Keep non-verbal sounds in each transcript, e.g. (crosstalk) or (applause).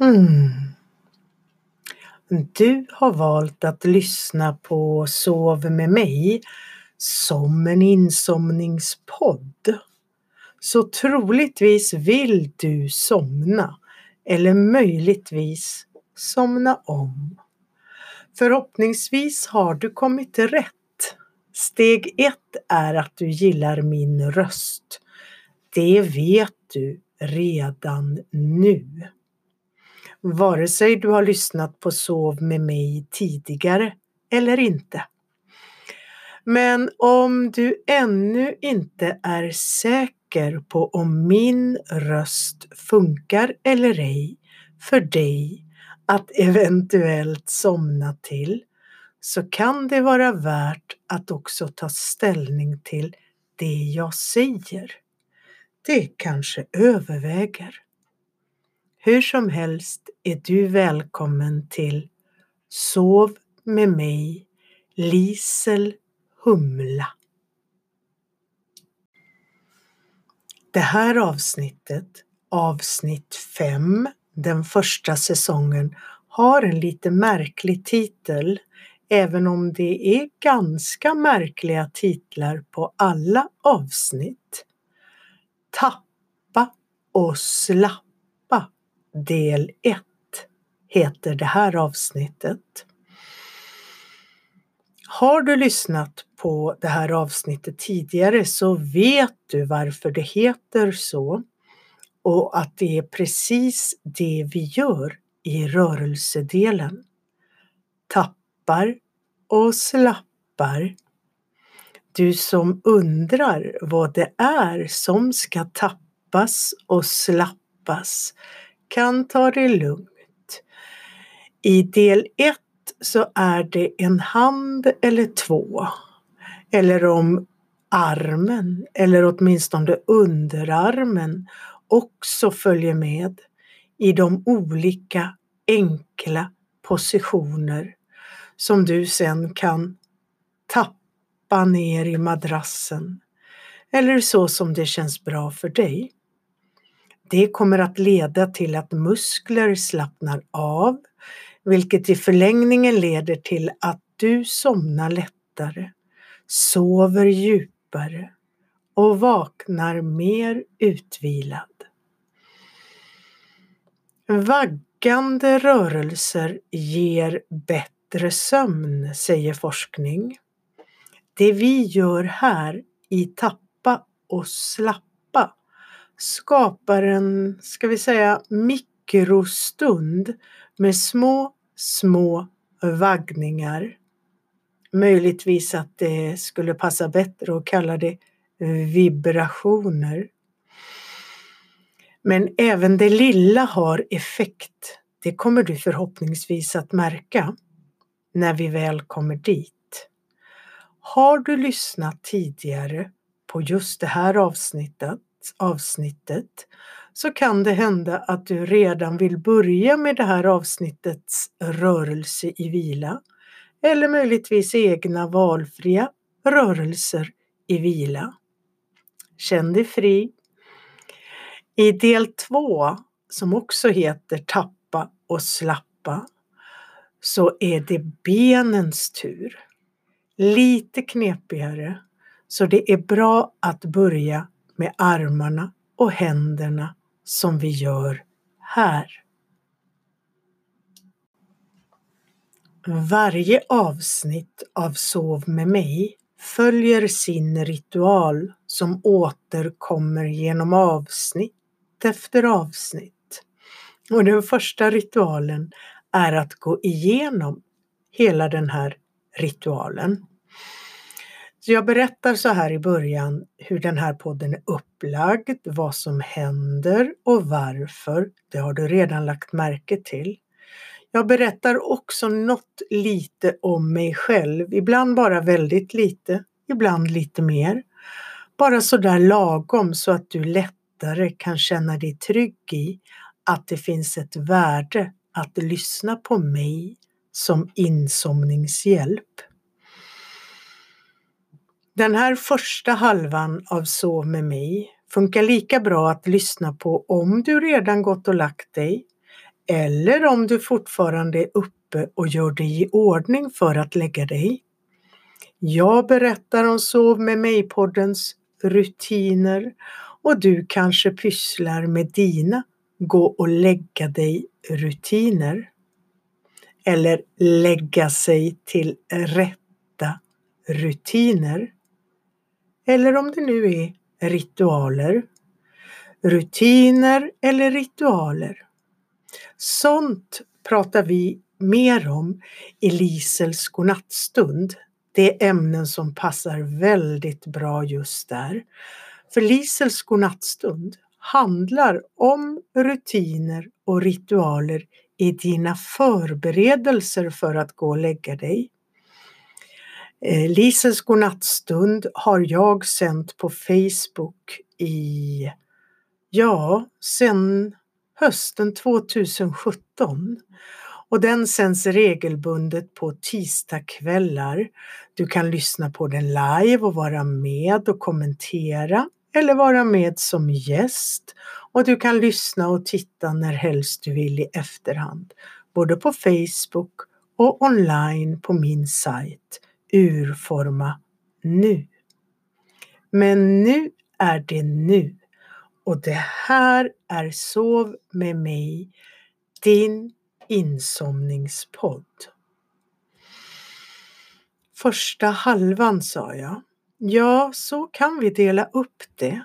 Mm. Du har valt att lyssna på Sov med mig som en insomningspodd. Så troligtvis vill du somna eller möjligtvis somna om. Förhoppningsvis har du kommit rätt. Steg ett är att du gillar min röst. Det vet du redan nu. Vare sig du har lyssnat på Sov med mig tidigare eller inte. Men om du ännu inte är säker på om min röst funkar eller ej för dig att eventuellt somna till så kan det vara värt att också ta ställning till det jag säger. Det kanske överväger. Hur som helst är du välkommen till Sov med mig, Lisel Humla. Det här avsnittet, avsnitt 5, den första säsongen, har en lite märklig titel, även om det är ganska märkliga titlar på alla avsnitt. Tappa och slapp del 1 heter det här avsnittet. Har du lyssnat på det här avsnittet tidigare så vet du varför det heter så och att det är precis det vi gör i rörelsedelen. Tappar och slappar. Du som undrar vad det är som ska tappas och slappas kan ta det lugnt. I del 1 så är det en hand eller två. Eller om armen eller åtminstone underarmen också följer med i de olika enkla positioner som du sen kan tappa ner i madrassen eller så som det känns bra för dig. Det kommer att leda till att muskler slappnar av vilket i förlängningen leder till att du somnar lättare, sover djupare och vaknar mer utvilad. Vaggande rörelser ger bättre sömn, säger forskning. Det vi gör här i tappa och slappa skapar en, ska vi säga, mikrostund med små, små vaggningar. Möjligtvis att det skulle passa bättre att kalla det vibrationer. Men även det lilla har effekt. Det kommer du förhoppningsvis att märka när vi väl kommer dit. Har du lyssnat tidigare på just det här avsnittet, avsnittet så kan det hända att du redan vill börja med det här avsnittets rörelse i vila eller möjligtvis egna valfria rörelser i vila. Känn dig fri. I del två, som också heter Tappa och slappa, så är det benens tur. Lite knepigare, så det är bra att börja med armarna och händerna som vi gör här. Varje avsnitt av Sov med mig följer sin ritual som återkommer genom avsnitt efter avsnitt. Och den första ritualen är att gå igenom hela den här ritualen. Så jag berättar så här i början hur den här podden är upplagd, vad som händer och varför. Det har du redan lagt märke till. Jag berättar också något lite om mig själv, ibland bara väldigt lite, ibland lite mer. Bara sådär lagom så att du lättare kan känna dig trygg i att det finns ett värde att lyssna på mig som insomningshjälp. Den här första halvan av Sov med mig funkar lika bra att lyssna på om du redan gått och lagt dig eller om du fortfarande är uppe och gör dig i ordning för att lägga dig. Jag berättar om Sov med mig-poddens rutiner och du kanske pysslar med dina gå och lägga dig rutiner. Eller lägga sig till rätta rutiner. Eller om det nu är ritualer. Rutiner eller ritualer. Sånt pratar vi mer om i Lisels godnattstund. Det är ämnen som passar väldigt bra just där. För Lisels godnattstund handlar om rutiner och ritualer i dina förberedelser för att gå och lägga dig. Eh, Lises Lisels godnattstund har jag sänt på Facebook i, ja, sen hösten 2017 och den sänds regelbundet på tisdagskvällar. Du kan lyssna på den live och vara med och kommentera eller vara med som gäst och du kan lyssna och titta när helst du vill i efterhand, både på Facebook och online på min sajt Urforma nu. Men nu är det nu och det här är Sov med mig, din insomningspodd. Första halvan sa jag. Ja, så kan vi dela upp det.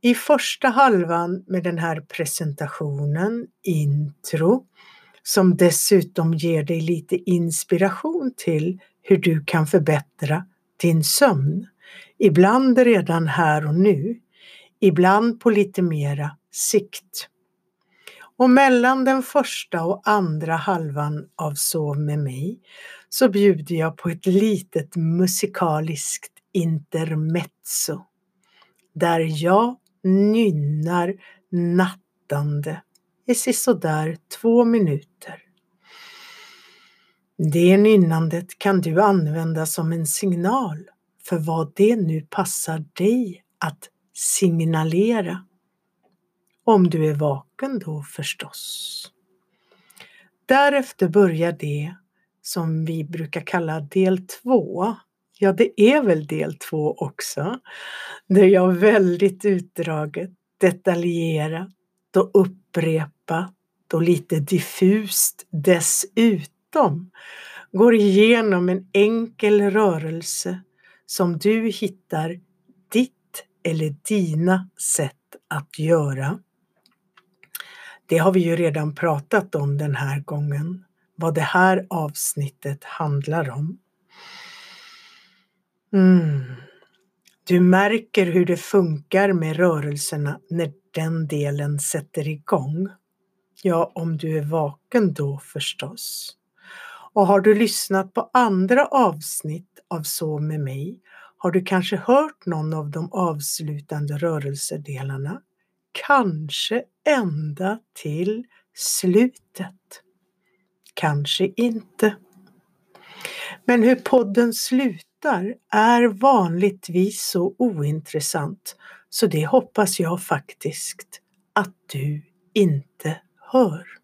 I första halvan med den här presentationen, intro, som dessutom ger dig lite inspiration till hur du kan förbättra din sömn. Ibland redan här och nu, ibland på lite mera sikt. Och mellan den första och andra halvan av Sov med mig så bjuder jag på ett litet musikaliskt intermezzo där jag nynnar nattande i sisådär två minuter. Det nynnandet kan du använda som en signal för vad det nu passar dig att signalera. Om du är vaken då förstås. Därefter börjar det som vi brukar kalla del två Ja, det är väl del två också. Där jag väldigt utdraget, detaljerat och upprepat och lite diffust dessutom går igenom en enkel rörelse som du hittar ditt eller dina sätt att göra. Det har vi ju redan pratat om den här gången, vad det här avsnittet handlar om. Mm. Du märker hur det funkar med rörelserna när den delen sätter igång. Ja, om du är vaken då förstås. Och har du lyssnat på andra avsnitt av Så med mig har du kanske hört någon av de avslutande rörelsedelarna. Kanske ända till slutet. Kanske inte. Men hur podden slutar är vanligtvis så ointressant så det hoppas jag faktiskt att du inte hör.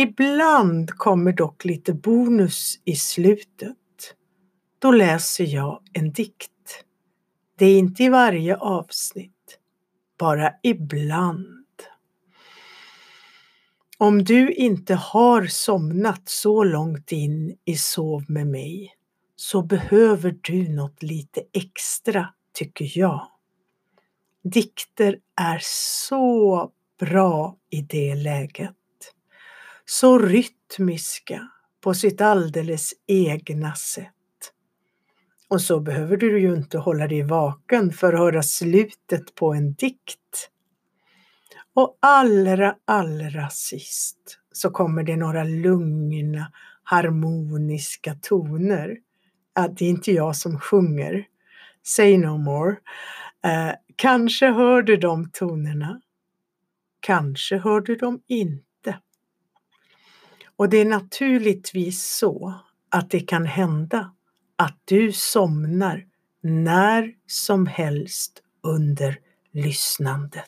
Ibland kommer dock lite bonus i slutet. Då läser jag en dikt. Det är inte i varje avsnitt, bara ibland. Om du inte har somnat så långt in i Sov med mig så behöver du något lite extra, tycker jag. Dikter är så bra i det läget. Så rytmiska på sitt alldeles egna sätt. Och så behöver du ju inte hålla dig vaken för att höra slutet på en dikt. Och allra, allra sist så kommer det några lugna harmoniska toner Ja, det är inte jag som sjunger. Say no more. Eh, kanske hör du de tonerna. Kanske hör du dem inte. Och det är naturligtvis så att det kan hända att du somnar när som helst under lyssnandet.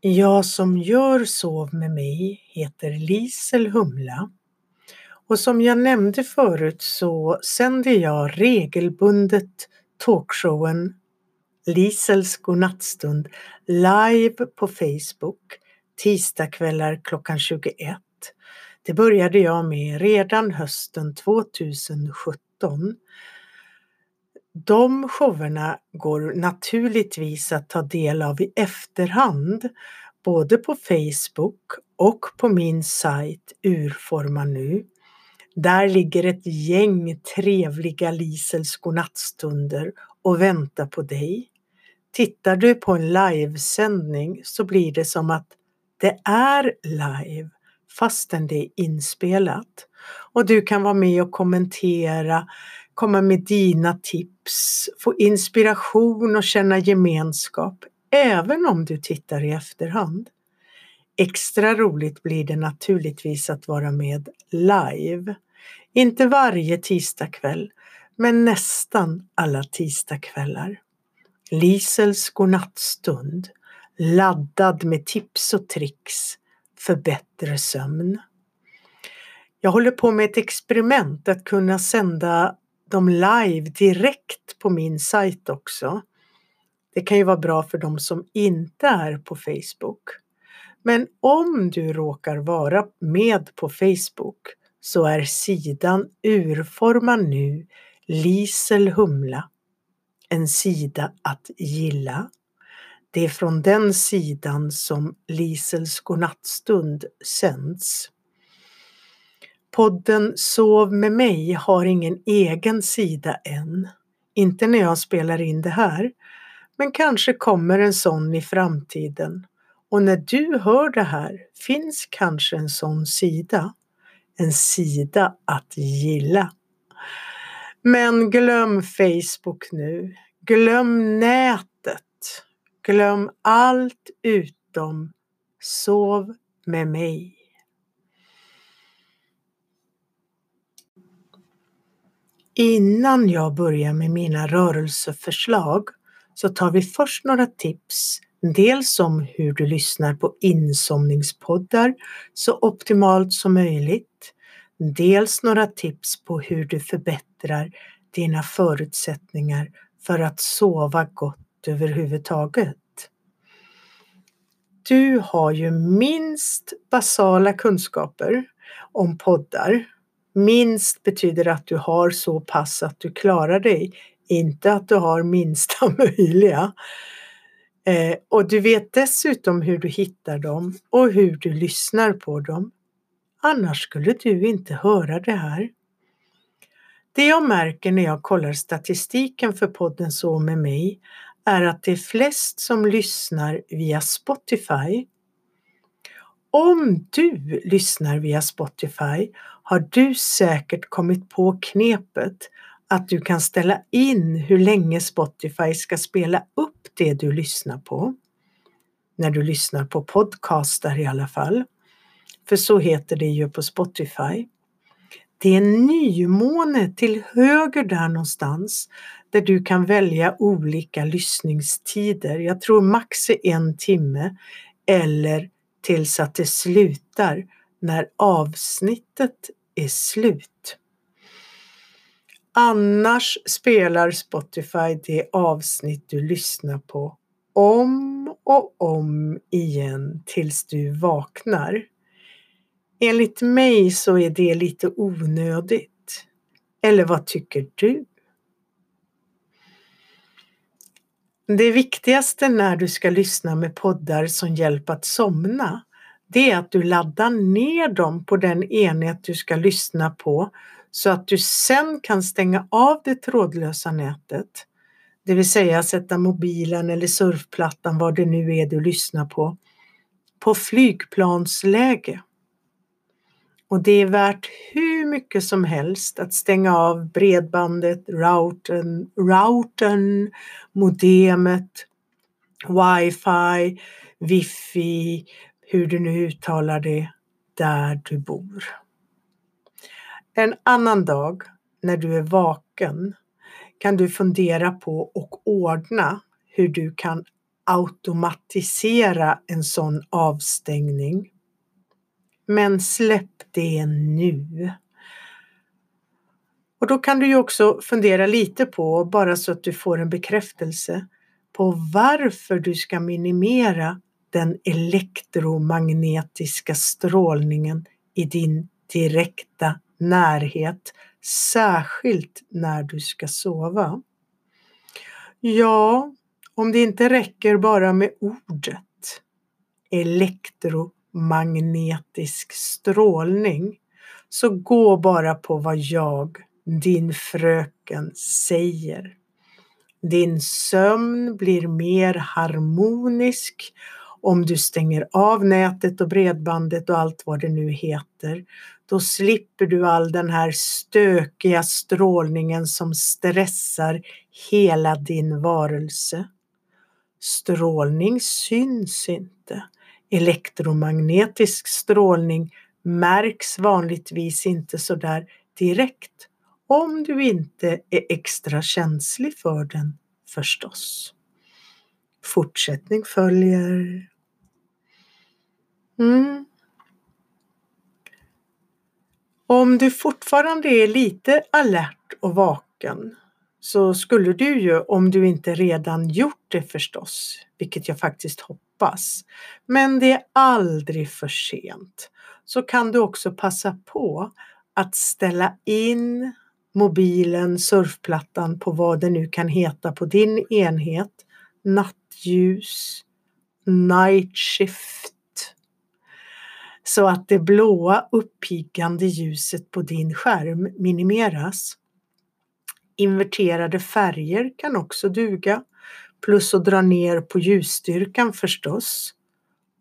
Jag som gör Sov med mig heter Lisel Humla och som jag nämnde förut så sänder jag regelbundet talkshowen Lisels godnattstund live på Facebook tisdagskvällar klockan 21. Det började jag med redan hösten 2017. De showerna går naturligtvis att ta del av i efterhand både på Facebook och på min sajt Urforma nu. Där ligger ett gäng trevliga Lisels godnattstunder och väntar på dig. Tittar du på en livesändning så blir det som att det är live fastän det är inspelat. Och du kan vara med och kommentera, komma med dina tips, få inspiration och känna gemenskap även om du tittar i efterhand. Extra roligt blir det naturligtvis att vara med live. Inte varje tisdagkväll, men nästan alla tisdagskvällar. Lisels godnattstund, laddad med tips och tricks för bättre sömn. Jag håller på med ett experiment att kunna sända dem live direkt på min sajt också. Det kan ju vara bra för de som inte är på Facebook. Men om du råkar vara med på Facebook så är sidan Urforma nu Lisel Humla en sida att gilla. Det är från den sidan som Lisels godnattstund sänds. Podden Sov med mig har ingen egen sida än. Inte när jag spelar in det här. Men kanske kommer en sån i framtiden. Och när du hör det här finns kanske en sån sida. En sida att gilla. Men glöm Facebook nu. Glöm nätet. Glöm allt utom Sov med mig. Innan jag börjar med mina rörelseförslag så tar vi först några tips. Dels om hur du lyssnar på insomningspoddar så optimalt som möjligt. Dels några tips på hur du förbättrar dina förutsättningar för att sova gott överhuvudtaget. Du har ju minst basala kunskaper om poddar. Minst betyder att du har så pass att du klarar dig, inte att du har minsta (laughs) möjliga. Eh, och du vet dessutom hur du hittar dem och hur du lyssnar på dem. Annars skulle du inte höra det här. Det jag märker när jag kollar statistiken för podden Så med mig är att det är flest som lyssnar via Spotify. Om du lyssnar via Spotify har du säkert kommit på knepet att du kan ställa in hur länge Spotify ska spela upp det du lyssnar på. När du lyssnar på podcastar i alla fall. För så heter det ju på Spotify. Det är en nymåne till höger där någonstans där du kan välja olika lyssningstider. Jag tror max är en timme eller tills att det slutar när avsnittet är slut. Annars spelar Spotify det avsnitt du lyssnar på om och om igen tills du vaknar. Enligt mig så är det lite onödigt. Eller vad tycker du? Det viktigaste när du ska lyssna med poddar som hjälp att somna, det är att du laddar ner dem på den enhet du ska lyssna på så att du sen kan stänga av det trådlösa nätet. Det vill säga sätta mobilen eller surfplattan, vad det nu är du lyssnar på, på flygplansläge. Och det är värt hur mycket som helst att stänga av bredbandet, routern, routern modemet, wifi, wifi, hur du nu uttalar det, där du bor. En annan dag när du är vaken kan du fundera på och ordna hur du kan automatisera en sån avstängning. Men släpp det nu. Och då kan du ju också fundera lite på, bara så att du får en bekräftelse, på varför du ska minimera den elektromagnetiska strålningen i din direkta närhet, särskilt när du ska sova. Ja, om det inte räcker bara med ordet magnetisk strålning så gå bara på vad jag, din fröken, säger. Din sömn blir mer harmonisk om du stänger av nätet och bredbandet och allt vad det nu heter. Då slipper du all den här stökiga strålningen som stressar hela din varelse. Strålning syns inte. Elektromagnetisk strålning märks vanligtvis inte så där direkt om du inte är extra känslig för den förstås. Fortsättning följer. Mm. Om du fortfarande är lite alert och vaken så skulle du ju, om du inte redan gjort det förstås, vilket jag faktiskt hoppas, men det är aldrig för sent, så kan du också passa på att ställa in mobilen, surfplattan på vad det nu kan heta på din enhet, nattljus, night shift, så att det blåa uppiggande ljuset på din skärm minimeras. Inverterade färger kan också duga, plus att dra ner på ljusstyrkan förstås,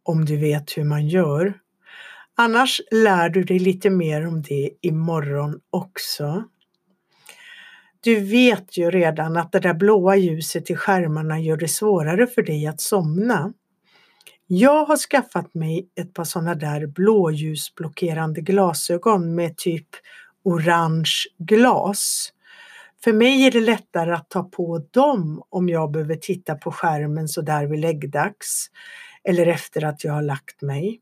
om du vet hur man gör. Annars lär du dig lite mer om det imorgon också. Du vet ju redan att det där blåa ljuset i skärmarna gör det svårare för dig att somna. Jag har skaffat mig ett par sådana där blåljusblockerande glasögon med typ orange glas. För mig är det lättare att ta på dem om jag behöver titta på skärmen så där vid läggdags eller efter att jag har lagt mig.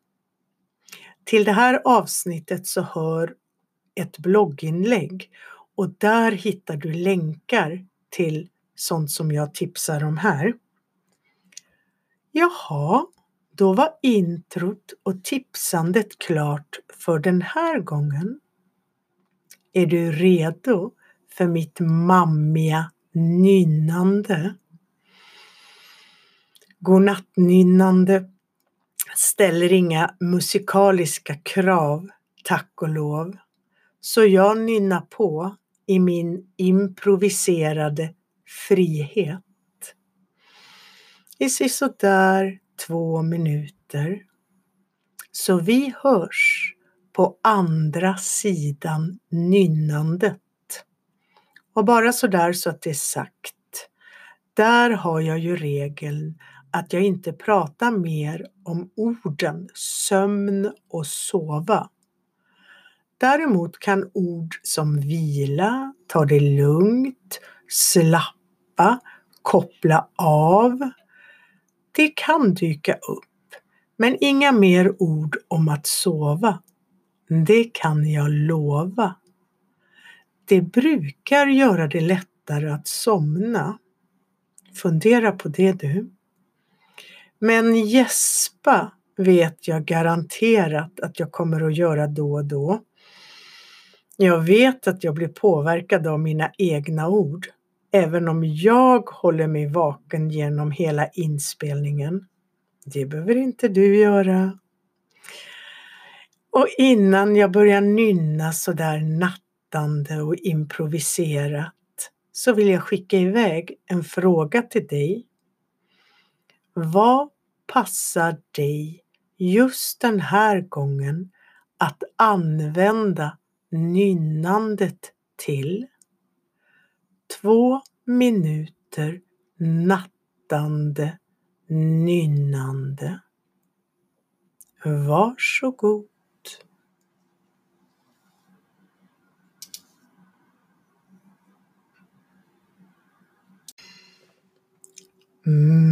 Till det här avsnittet så hör ett blogginlägg och där hittar du länkar till sånt som jag tipsar om här. Jaha, då var introt och tipsandet klart för den här gången. Är du redo för mitt mammiga nynnande? Godnattnynnande ställer inga musikaliska krav, tack och lov. Så jag nynnar på i min improviserade frihet. I sisådär två minuter. Så vi hörs på andra sidan nynnandet. Och bara sådär så att det är sagt. Där har jag ju regeln att jag inte pratar mer om orden sömn och sova. Däremot kan ord som vila, ta det lugnt, slappa, koppla av, det kan dyka upp. Men inga mer ord om att sova. Det kan jag lova. Det brukar göra det lättare att somna. Fundera på det du. Men gäspa vet jag garanterat att jag kommer att göra då och då. Jag vet att jag blir påverkad av mina egna ord, även om jag håller mig vaken genom hela inspelningen. Det behöver inte du göra. Och innan jag börjar nynna sådär berättande och improviserat så vill jag skicka iväg en fråga till dig. Vad passar dig just den här gången att använda nynnandet till? Två minuter nattande nynnande. Varsågod. Mm-hmm.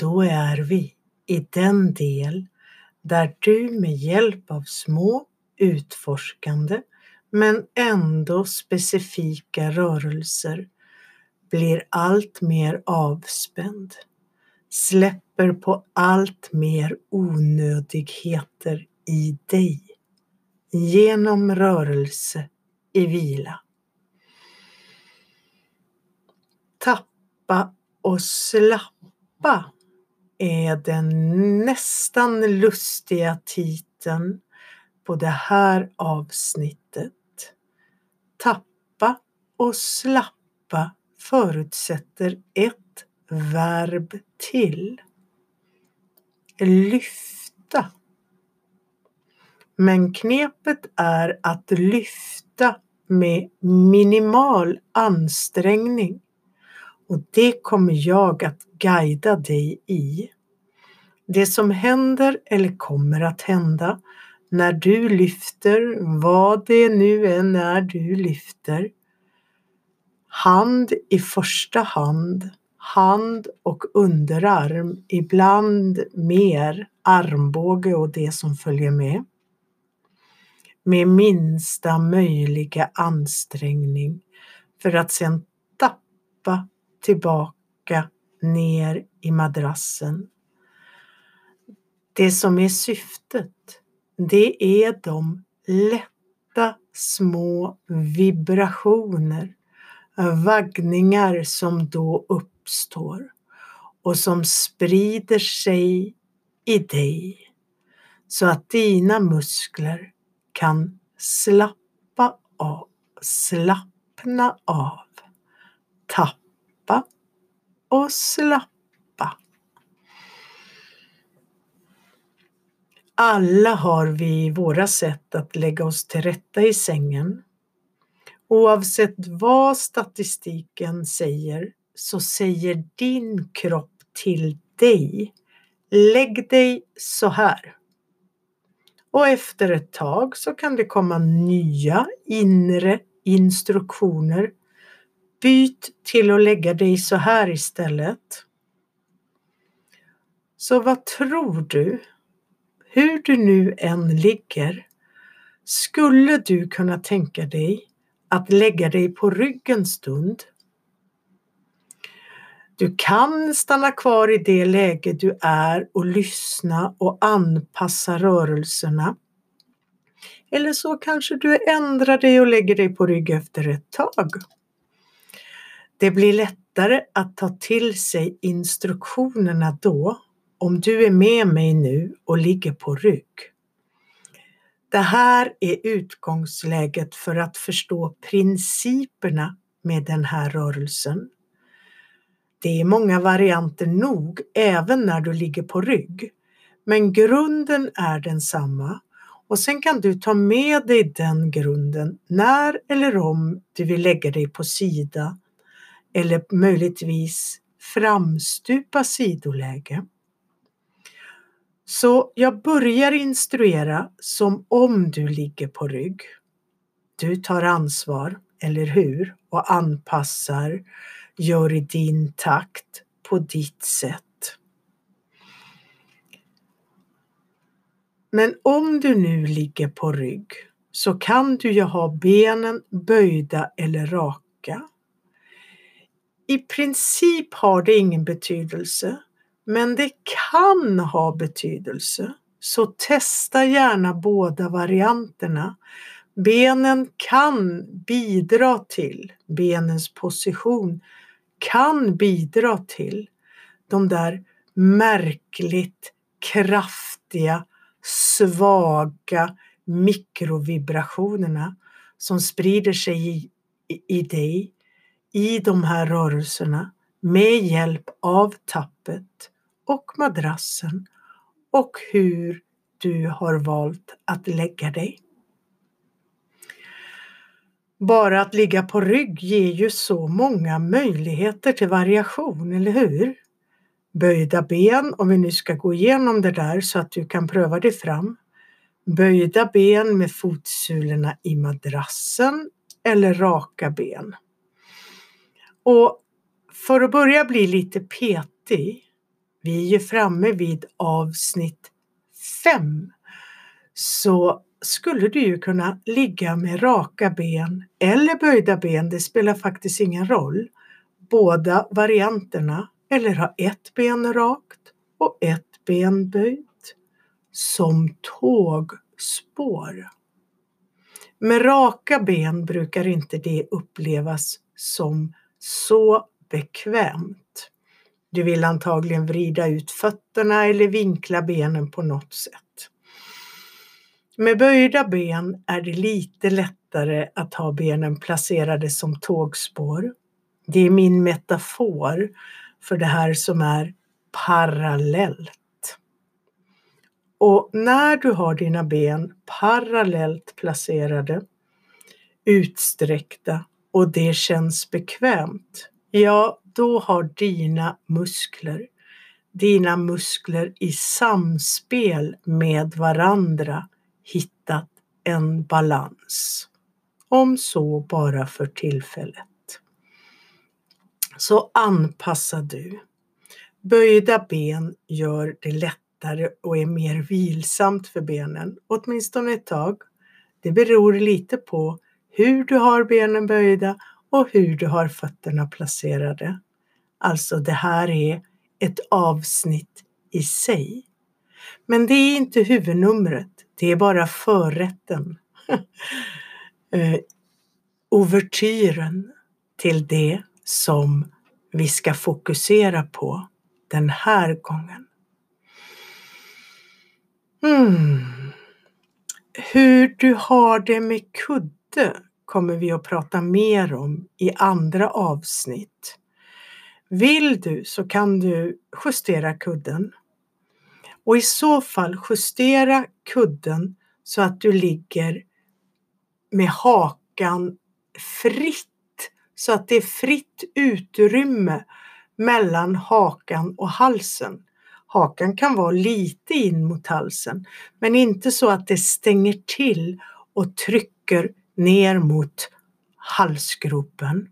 Då är vi i den del där du med hjälp av små utforskande men ändå specifika rörelser blir allt mer avspänd, släpper på allt mer onödigheter i dig genom rörelse i vila. Tappa och slappa är den nästan lustiga titeln på det här avsnittet. Tappa och slappa förutsätter ett verb till. Lyfta. Men knepet är att lyfta med minimal ansträngning och det kommer jag att guida dig i. Det som händer eller kommer att hända när du lyfter, vad det nu än är du lyfter, hand i första hand, hand och underarm, ibland mer armbåge och det som följer med. Med minsta möjliga ansträngning för att sedan tappa tillbaka ner i madrassen. Det som är syftet, det är de lätta små vibrationer, vaggningar som då uppstår och som sprider sig i dig så att dina muskler kan slappa av, slappna av, tappa släppa och slappa. Alla har vi våra sätt att lägga oss till rätta i sängen. Oavsett vad statistiken säger så säger din kropp till dig Lägg dig så här. Och efter ett tag så kan det komma nya inre instruktioner Byt till att lägga dig så här istället. Så vad tror du? Hur du nu än ligger, skulle du kunna tänka dig att lägga dig på rygg en stund? Du kan stanna kvar i det läge du är och lyssna och anpassa rörelserna. Eller så kanske du ändrar dig och lägger dig på rygg efter ett tag. Det blir lättare att ta till sig instruktionerna då om du är med mig nu och ligger på rygg. Det här är utgångsläget för att förstå principerna med den här rörelsen. Det är många varianter nog även när du ligger på rygg. Men grunden är densamma och sen kan du ta med dig den grunden när eller om du vill lägga dig på sida eller möjligtvis framstupa sidoläge. Så jag börjar instruera som om du ligger på rygg. Du tar ansvar, eller hur? Och anpassar, gör i din takt, på ditt sätt. Men om du nu ligger på rygg så kan du ju ha benen böjda eller raka. I princip har det ingen betydelse, men det kan ha betydelse. Så testa gärna båda varianterna. Benen kan bidra till, benens position kan bidra till de där märkligt kraftiga svaga mikrovibrationerna som sprider sig i, i, i dig i de här rörelserna med hjälp av tappet och madrassen och hur du har valt att lägga dig. Bara att ligga på rygg ger ju så många möjligheter till variation, eller hur? Böjda ben, om vi nu ska gå igenom det där så att du kan pröva dig fram. Böjda ben med fotsulorna i madrassen eller raka ben. Och för att börja bli lite petig, vi är ju framme vid avsnitt 5, så skulle du ju kunna ligga med raka ben eller böjda ben, det spelar faktiskt ingen roll. Båda varianterna eller ha ett ben rakt och ett ben böjt som tågspår. Med raka ben brukar inte det upplevas som så bekvämt. Du vill antagligen vrida ut fötterna eller vinkla benen på något sätt. Med böjda ben är det lite lättare att ha benen placerade som tågspår. Det är min metafor för det här som är parallellt. Och när du har dina ben parallellt placerade, utsträckta och det känns bekvämt, ja, då har dina muskler, dina muskler i samspel med varandra hittat en balans. Om så bara för tillfället så anpassa du. Böjda ben gör det lättare och är mer vilsamt för benen, åtminstone ett tag. Det beror lite på hur du har benen böjda och hur du har fötterna placerade. Alltså det här är ett avsnitt i sig. Men det är inte huvudnumret, det är bara förrätten. (laughs) Eh, overtyren Ouvertyren till det som vi ska fokusera på den här gången. Mm. Hur du har det med kudde kommer vi att prata mer om i andra avsnitt. Vill du så kan du justera kudden och i så fall justera kudden så att du ligger med hakan fritt så att det är fritt utrymme mellan hakan och halsen. Hakan kan vara lite in mot halsen, men inte så att det stänger till och trycker ner mot halsgropen.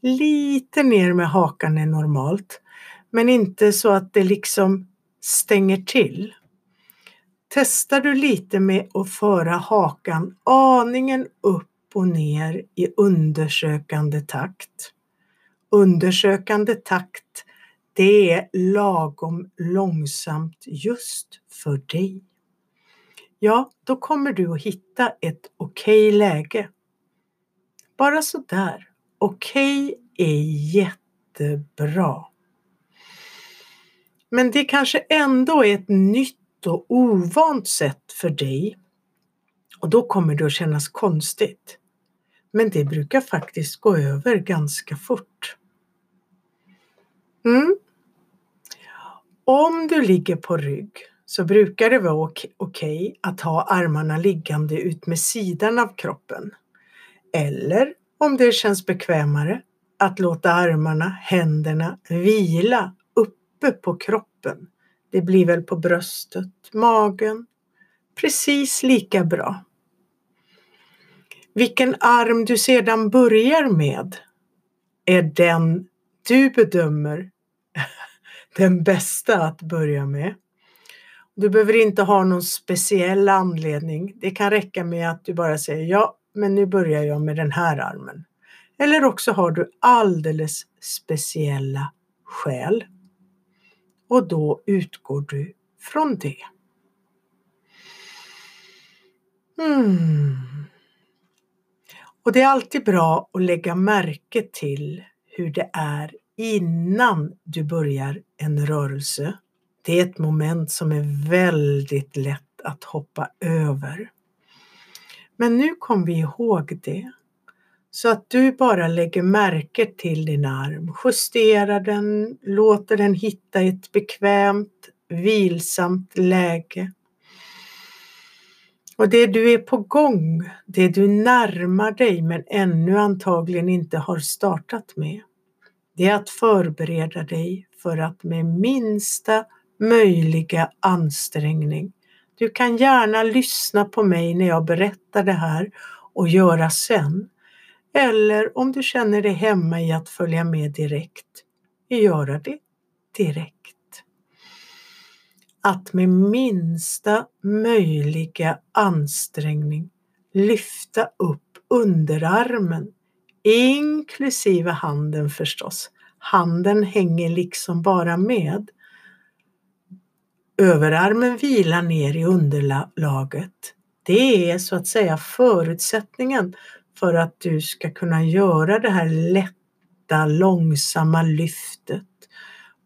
Lite ner med hakan är normalt, men inte så att det liksom stänger till. Testar du lite med att föra hakan aningen upp och ner i undersökande takt. Undersökande takt, det är lagom långsamt just för dig. Ja, då kommer du att hitta ett okej okay läge. Bara sådär. Okej okay är jättebra. Men det kanske ändå är ett nytt och ovant sätt för dig och då kommer det att kännas konstigt. Men det brukar faktiskt gå över ganska fort. Mm. Om du ligger på rygg så brukar det vara okej okay att ha armarna liggande ut med sidan av kroppen. Eller om det känns bekvämare att låta armarna, händerna vila uppe på kroppen. Det blir väl på bröstet, magen. Precis lika bra. Vilken arm du sedan börjar med är den du bedömer (laughs) den bästa att börja med. Du behöver inte ha någon speciell anledning. Det kan räcka med att du bara säger ja, men nu börjar jag med den här armen. Eller också har du alldeles speciella skäl. Och då utgår du från det. Mm. Och det är alltid bra att lägga märke till hur det är innan du börjar en rörelse. Det är ett moment som är väldigt lätt att hoppa över. Men nu kom vi ihåg det. Så att du bara lägger märke till din arm, justerar den, låter den hitta ett bekvämt, vilsamt läge. Och det du är på gång, det du närmar dig men ännu antagligen inte har startat med, det är att förbereda dig för att med minsta möjliga ansträngning. Du kan gärna lyssna på mig när jag berättar det här och göra sen. Eller om du känner dig hemma i att följa med direkt, göra det direkt. Att med minsta möjliga ansträngning lyfta upp underarmen, inklusive handen förstås. Handen hänger liksom bara med. Överarmen vilar ner i underlaget. Det är så att säga förutsättningen för att du ska kunna göra det här lätta, långsamma lyftet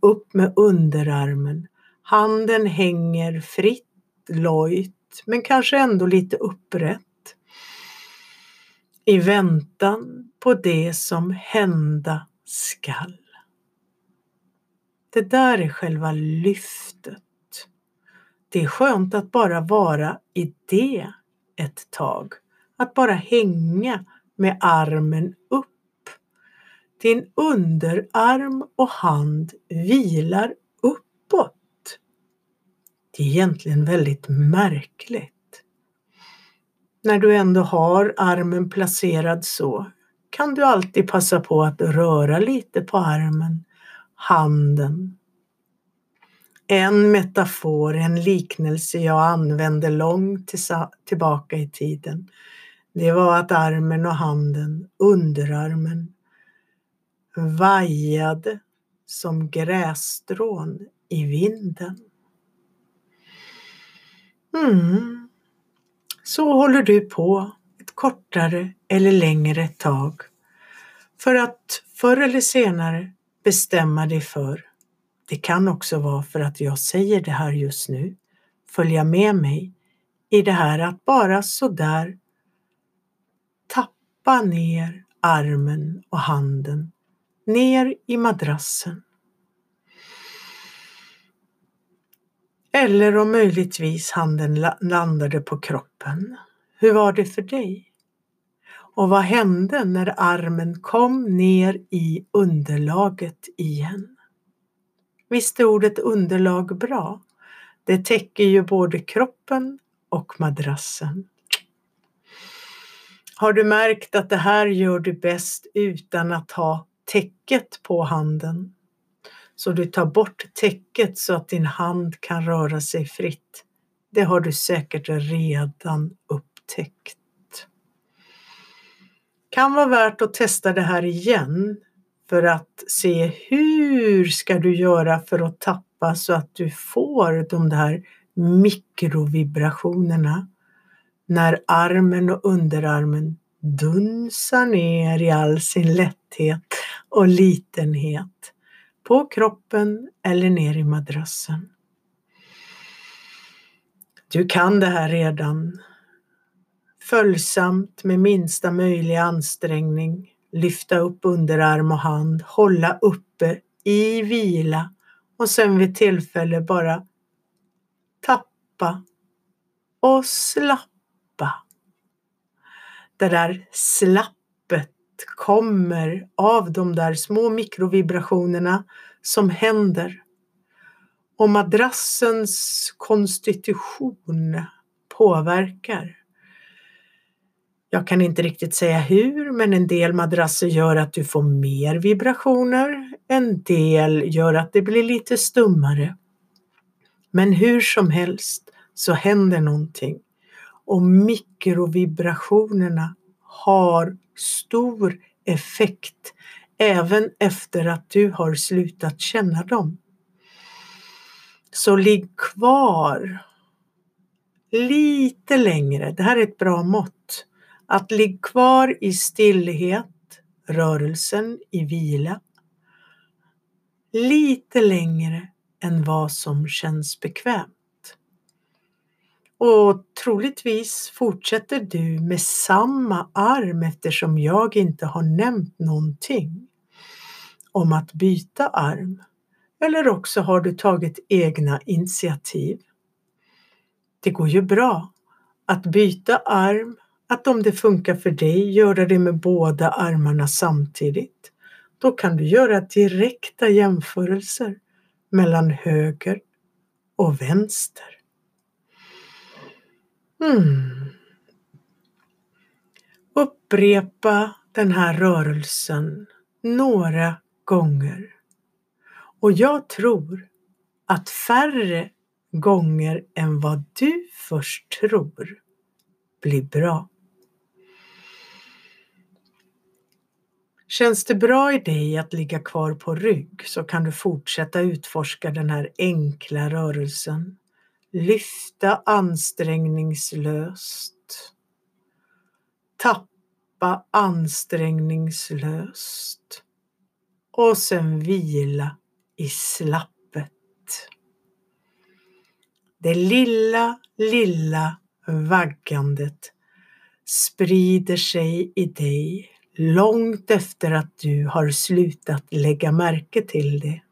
upp med underarmen. Handen hänger fritt, lojt, men kanske ändå lite upprätt. I väntan på det som hända skall. Det där är själva lyftet. Det är skönt att bara vara i det ett tag. Att bara hänga med armen upp. Din underarm och hand vilar uppåt. Det är egentligen väldigt märkligt. När du ändå har armen placerad så kan du alltid passa på att röra lite på armen, handen. En metafor, en liknelse jag använde långt tillbaka i tiden det var att armen och handen, underarmen, vajade som grässtrån i vinden. Mm. Så håller du på ett kortare eller längre tag för att förr eller senare bestämma dig för, det kan också vara för att jag säger det här just nu, följa med mig i det här att bara sådär tappa ner armen och handen ner i madrassen. Eller om möjligtvis handen landade på kroppen. Hur var det för dig? Och vad hände när armen kom ner i underlaget igen? Visst är ordet underlag bra? Det täcker ju både kroppen och madrassen. Har du märkt att det här gör du bäst utan att ha täcket på handen? Så du tar bort täcket så att din hand kan röra sig fritt. Det har du säkert redan upptäckt. Kan vara värt att testa det här igen för att se hur ska du göra för att tappa så att du får de där mikrovibrationerna? När armen och underarmen dunsar ner i all sin lätthet och litenhet på kroppen eller ner i madrassen. Du kan det här redan. Följsamt med minsta möjliga ansträngning lyfta upp underarm och hand, hålla uppe i vila och sen vid tillfälle bara tappa och slappa. Det där slappet kommer av de där små mikrovibrationerna som händer. Och madrassens konstitution påverkar. Jag kan inte riktigt säga hur, men en del madrasser gör att du får mer vibrationer. En del gör att det blir lite stummare. Men hur som helst så händer någonting och mikrovibrationerna har stor effekt även efter att du har slutat känna dem. Så ligg kvar lite längre. Det här är ett bra mått. Att ligga kvar i stillhet, rörelsen i vila, lite längre än vad som känns bekvämt. Och troligtvis fortsätter du med samma arm eftersom jag inte har nämnt någonting om att byta arm. Eller också har du tagit egna initiativ. Det går ju bra att byta arm, att om det funkar för dig göra det med båda armarna samtidigt. Då kan du göra direkta jämförelser mellan höger och vänster. Mm. Upprepa den här rörelsen några gånger. Och jag tror att färre gånger än vad du först tror blir bra. Känns det bra i dig att ligga kvar på rygg så kan du fortsätta utforska den här enkla rörelsen lyfta ansträngningslöst. Tappa ansträngningslöst. Och sen vila i slappet. Det lilla, lilla vaggandet sprider sig i dig långt efter att du har slutat lägga märke till det.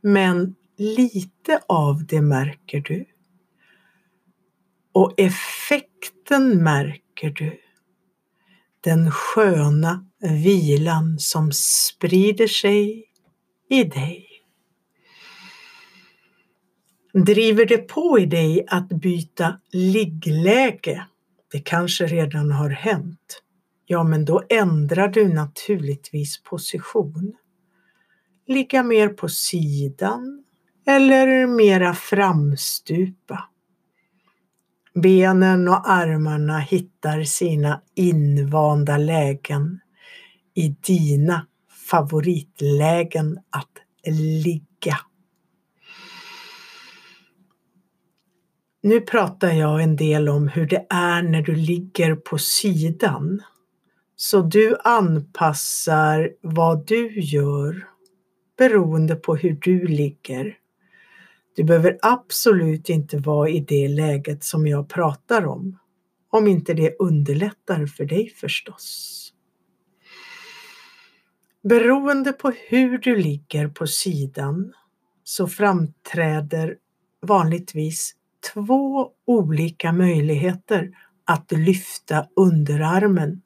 Men lite av det märker du. Och effekten märker du. Den sköna vilan som sprider sig i dig. Driver det på i dig att byta liggläge? Det kanske redan har hänt. Ja, men då ändrar du naturligtvis position. Ligga mer på sidan eller mera framstupa. Benen och armarna hittar sina invanda lägen i dina favoritlägen att ligga. Nu pratar jag en del om hur det är när du ligger på sidan. Så du anpassar vad du gör beroende på hur du ligger. Du behöver absolut inte vara i det läget som jag pratar om. Om inte det underlättar för dig förstås. Beroende på hur du ligger på sidan så framträder vanligtvis två olika möjligheter att lyfta underarmen.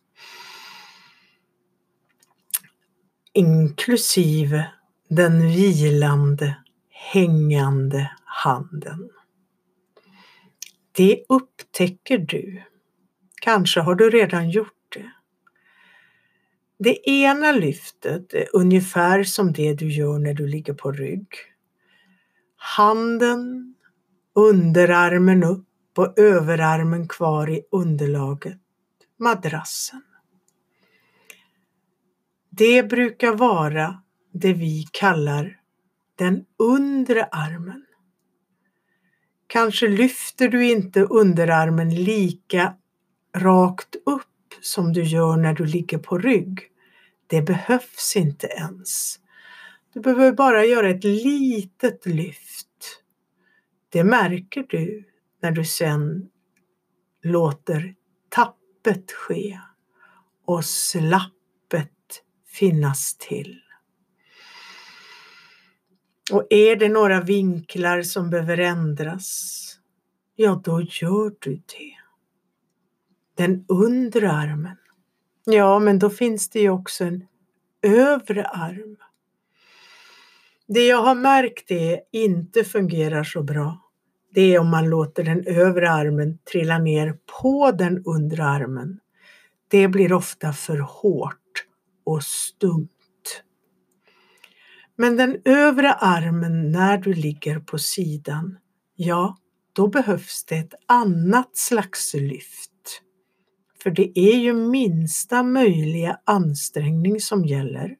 Inklusive den vilande hängande handen. Det upptäcker du. Kanske har du redan gjort det. Det ena lyftet är ungefär som det du gör när du ligger på rygg. Handen, underarmen upp och överarmen kvar i underlaget, madrassen. Det brukar vara det vi kallar den undre armen. Kanske lyfter du inte underarmen lika rakt upp som du gör när du ligger på rygg. Det behövs inte ens. Du behöver bara göra ett litet lyft. Det märker du när du sen låter tappet ske och slapp finnas till. Och är det några vinklar som behöver ändras, ja då gör du det. Den undre armen, ja men då finns det ju också en övre arm. Det jag har märkt är inte fungerar så bra, det är om man låter den övre armen trilla ner på den undre armen. Det blir ofta för hårt och stumt. Men den övre armen när du ligger på sidan, ja, då behövs det ett annat slags lyft. För det är ju minsta möjliga ansträngning som gäller.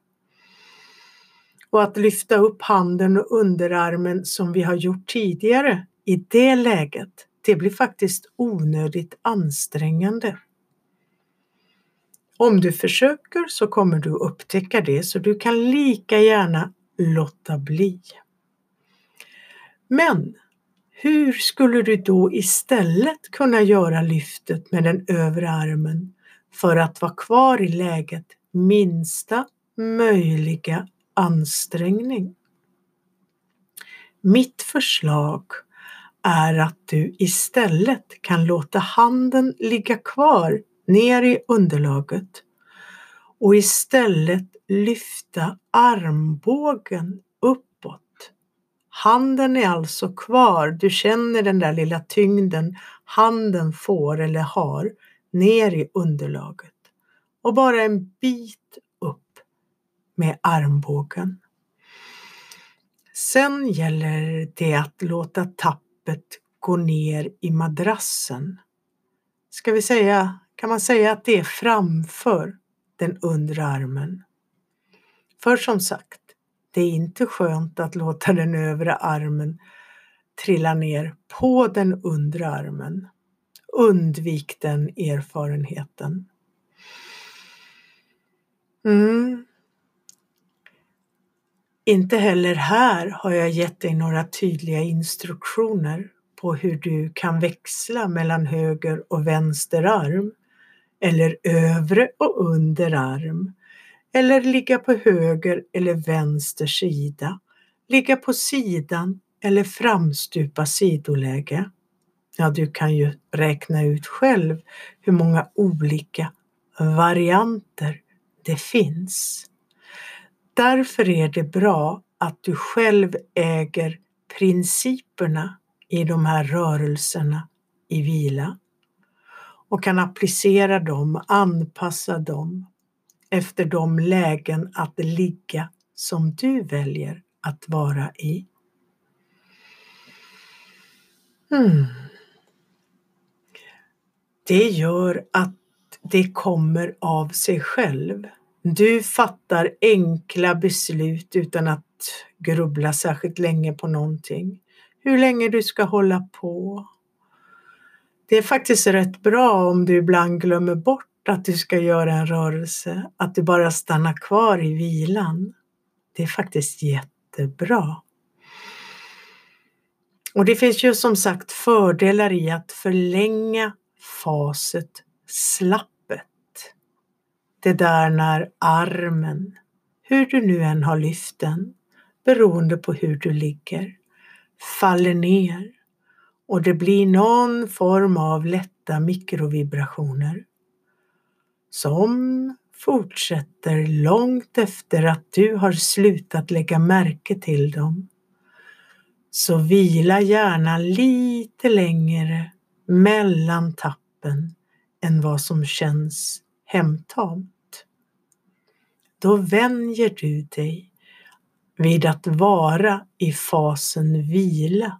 Och att lyfta upp handen och underarmen som vi har gjort tidigare i det läget, det blir faktiskt onödigt ansträngande. Om du försöker så kommer du upptäcka det så du kan lika gärna låta bli. Men hur skulle du då istället kunna göra lyftet med den övre armen för att vara kvar i läget minsta möjliga ansträngning? Mitt förslag är att du istället kan låta handen ligga kvar ner i underlaget och istället lyfta armbågen uppåt. Handen är alltså kvar, du känner den där lilla tyngden handen får eller har ner i underlaget och bara en bit upp med armbågen. Sen gäller det att låta tappet gå ner i madrassen. Ska vi säga, kan man säga att det är framför den undre armen. För som sagt, det är inte skönt att låta den övre armen trilla ner på den undre armen. Undvik den erfarenheten. Mm. Inte heller här har jag gett dig några tydliga instruktioner på hur du kan växla mellan höger och vänster arm eller övre och under arm eller ligga på höger eller vänster sida, ligga på sidan eller framstupa sidoläge. Ja, du kan ju räkna ut själv hur många olika varianter det finns. Därför är det bra att du själv äger principerna i de här rörelserna i vila och kan applicera dem, anpassa dem efter de lägen att ligga som du väljer att vara i. Mm. Det gör att det kommer av sig själv. Du fattar enkla beslut utan att grubbla särskilt länge på någonting. Hur länge du ska hålla på. Det är faktiskt rätt bra om du ibland glömmer bort att du ska göra en rörelse, att du bara stannar kvar i vilan. Det är faktiskt jättebra. Och det finns ju som sagt fördelar i att förlänga faset slappet. Det där när armen, hur du nu än har lyft den, beroende på hur du ligger, faller ner och det blir någon form av lätta mikrovibrationer som fortsätter långt efter att du har slutat lägga märke till dem. Så vila gärna lite längre mellan tappen än vad som känns hemtamt. Då vänjer du dig vid att vara i fasen vila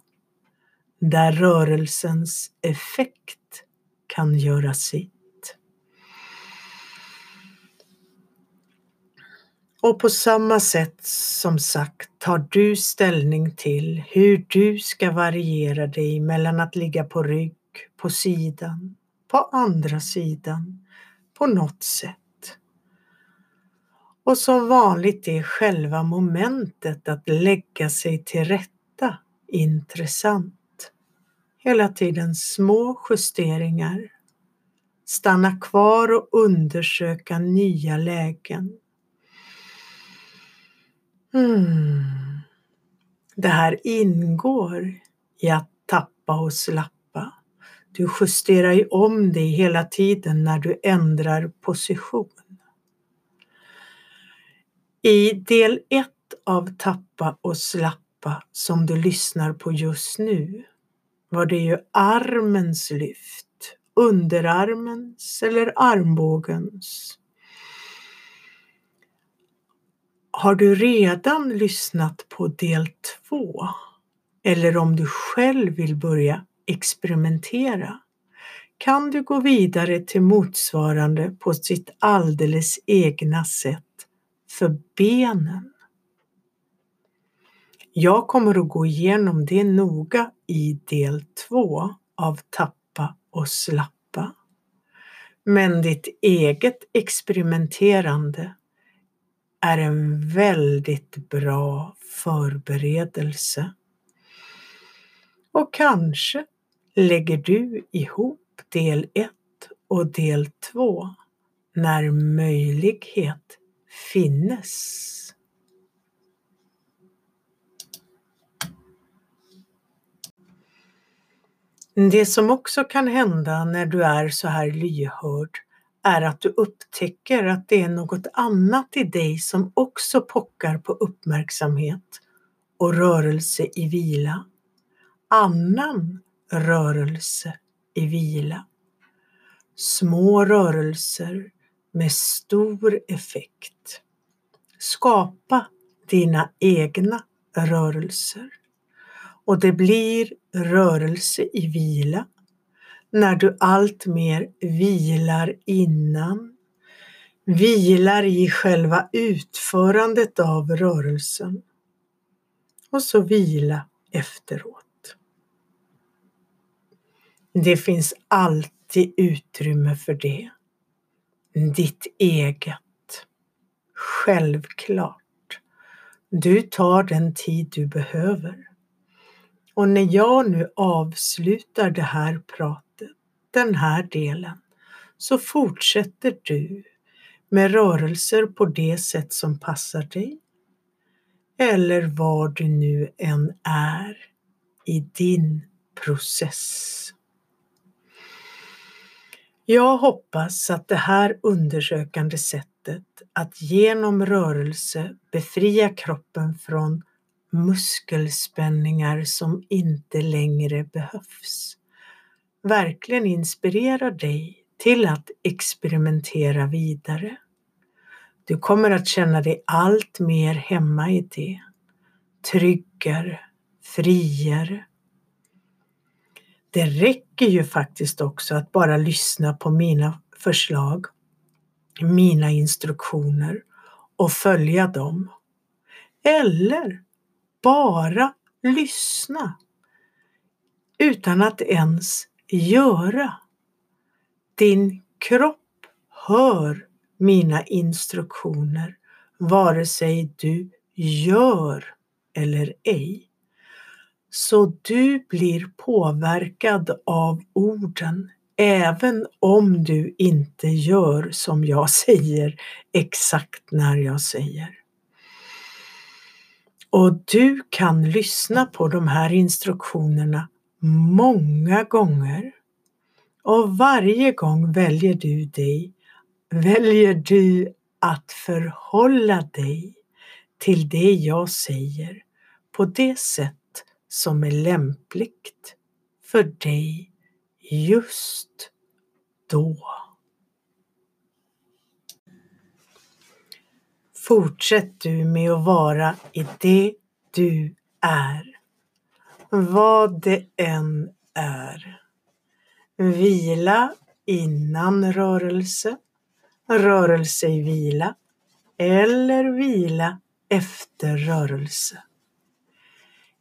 där rörelsens effekt kan göra sitt. Och på samma sätt som sagt tar du ställning till hur du ska variera dig mellan att ligga på rygg, på sidan, på andra sidan, på något sätt. Och som vanligt är själva momentet att lägga sig till rätta intressant hela tiden små justeringar. Stanna kvar och undersöka nya lägen. Mm. Det här ingår i att tappa och slappa. Du justerar ju om dig hela tiden när du ändrar position. I del 1 av Tappa och slappa som du lyssnar på just nu var det ju armens lyft, underarmens eller armbågens. Har du redan lyssnat på del 2 eller om du själv vill börja experimentera kan du gå vidare till motsvarande på sitt alldeles egna sätt för benen. Jag kommer att gå igenom det noga i del 2 av Tappa och slappa. Men ditt eget experimenterande är en väldigt bra förberedelse. Och kanske lägger du ihop del 1 och del 2 när möjlighet finnes. Det som också kan hända när du är så här lyhörd är att du upptäcker att det är något annat i dig som också pockar på uppmärksamhet och rörelse i vila. Annan rörelse i vila. Små rörelser med stor effekt. Skapa dina egna rörelser. Och det blir rörelse i vila när du allt mer vilar innan, vilar i själva utförandet av rörelsen och så vila efteråt. Det finns alltid utrymme för det. Ditt eget. Självklart. Du tar den tid du behöver. Och när jag nu avslutar det här pratet, den här delen, så fortsätter du med rörelser på det sätt som passar dig. Eller var du nu än är i din process. Jag hoppas att det här undersökande sättet att genom rörelse befria kroppen från muskelspänningar som inte längre behövs verkligen inspirerar dig till att experimentera vidare. Du kommer att känna dig allt mer hemma i det, tryggare, friare. Det räcker ju faktiskt också att bara lyssna på mina förslag, mina instruktioner och följa dem. Eller bara lyssna utan att ens göra. Din kropp hör mina instruktioner vare sig du gör eller ej. Så du blir påverkad av orden även om du inte gör som jag säger exakt när jag säger. Och du kan lyssna på de här instruktionerna många gånger. Och varje gång väljer du dig, väljer du att förhålla dig till det jag säger på det sätt som är lämpligt för dig just då. Fortsätt du med att vara i det du är. Vad det än är. Vila innan rörelse, rörelse i vila eller vila efter rörelse.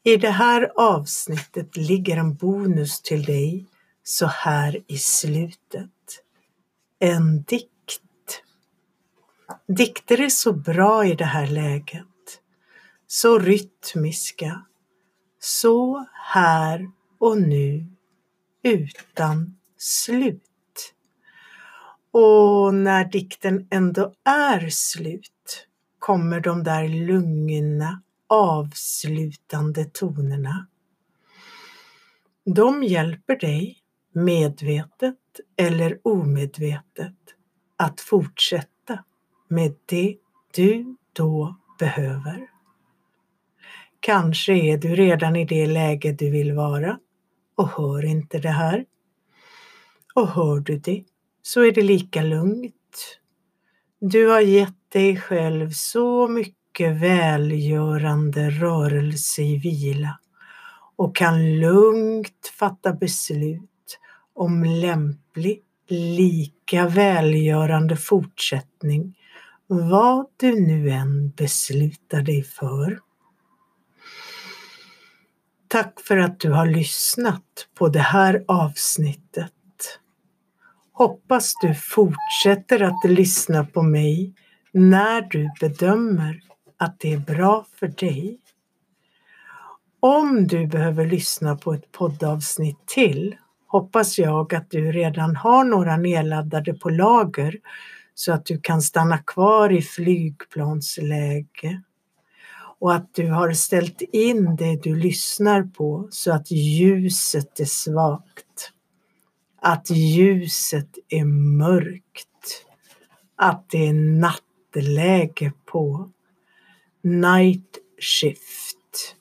I det här avsnittet ligger en bonus till dig så här i slutet. En dikt Dikter är så bra i det här läget. Så rytmiska. Så här och nu utan slut. Och när dikten ändå är slut kommer de där lugna avslutande tonerna. De hjälper dig, medvetet eller omedvetet, att fortsätta med det du då behöver. Kanske är du redan i det läge du vill vara och hör inte det här. Och hör du det så är det lika lugnt. Du har gett dig själv så mycket välgörande rörelse i vila och kan lugnt fatta beslut om lämplig, lika välgörande fortsättning vad du nu än beslutar dig för. Tack för att du har lyssnat på det här avsnittet. Hoppas du fortsätter att lyssna på mig när du bedömer att det är bra för dig. Om du behöver lyssna på ett poddavsnitt till hoppas jag att du redan har några nedladdade på lager så att du kan stanna kvar i flygplansläge och att du har ställt in det du lyssnar på så att ljuset är svagt. Att ljuset är mörkt. Att det är nattläge på. Night shift.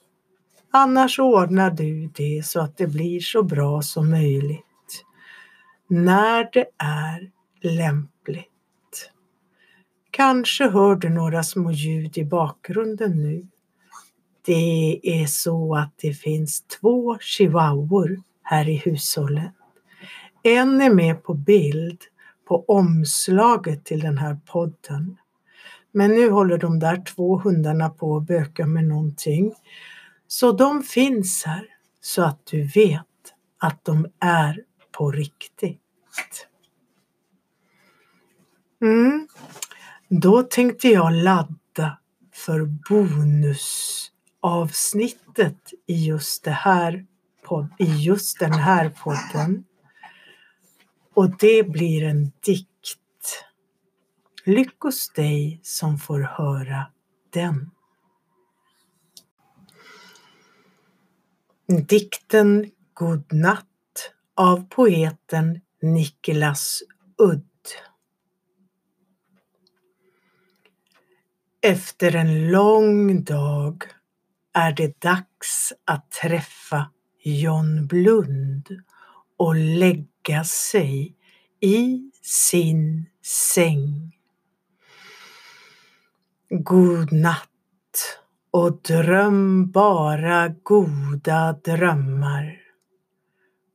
Annars ordnar du det så att det blir så bra som möjligt. När det är lämpligt. Kanske hör du några små ljud i bakgrunden nu. Det är så att det finns två chihuahuor här i hushållet. En är med på bild på omslaget till den här podden. Men nu håller de där två hundarna på att böka med någonting. Så de finns här så att du vet att de är på riktigt. Mm. Då tänkte jag ladda för bonusavsnittet i just, det här podd, i just den här podden. Och det blir en dikt. Lyckos dig som får höra den. Dikten Godnatt av poeten Niklas Udd. Efter en lång dag är det dags att träffa John Blund och lägga sig i sin säng. God natt och dröm bara goda drömmar.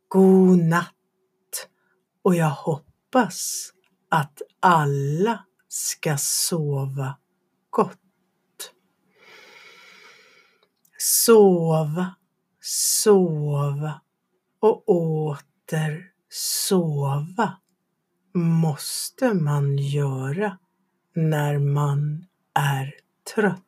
God natt och jag hoppas att alla ska sova gott. Sova, sova och åter sova måste man göra när man är trött.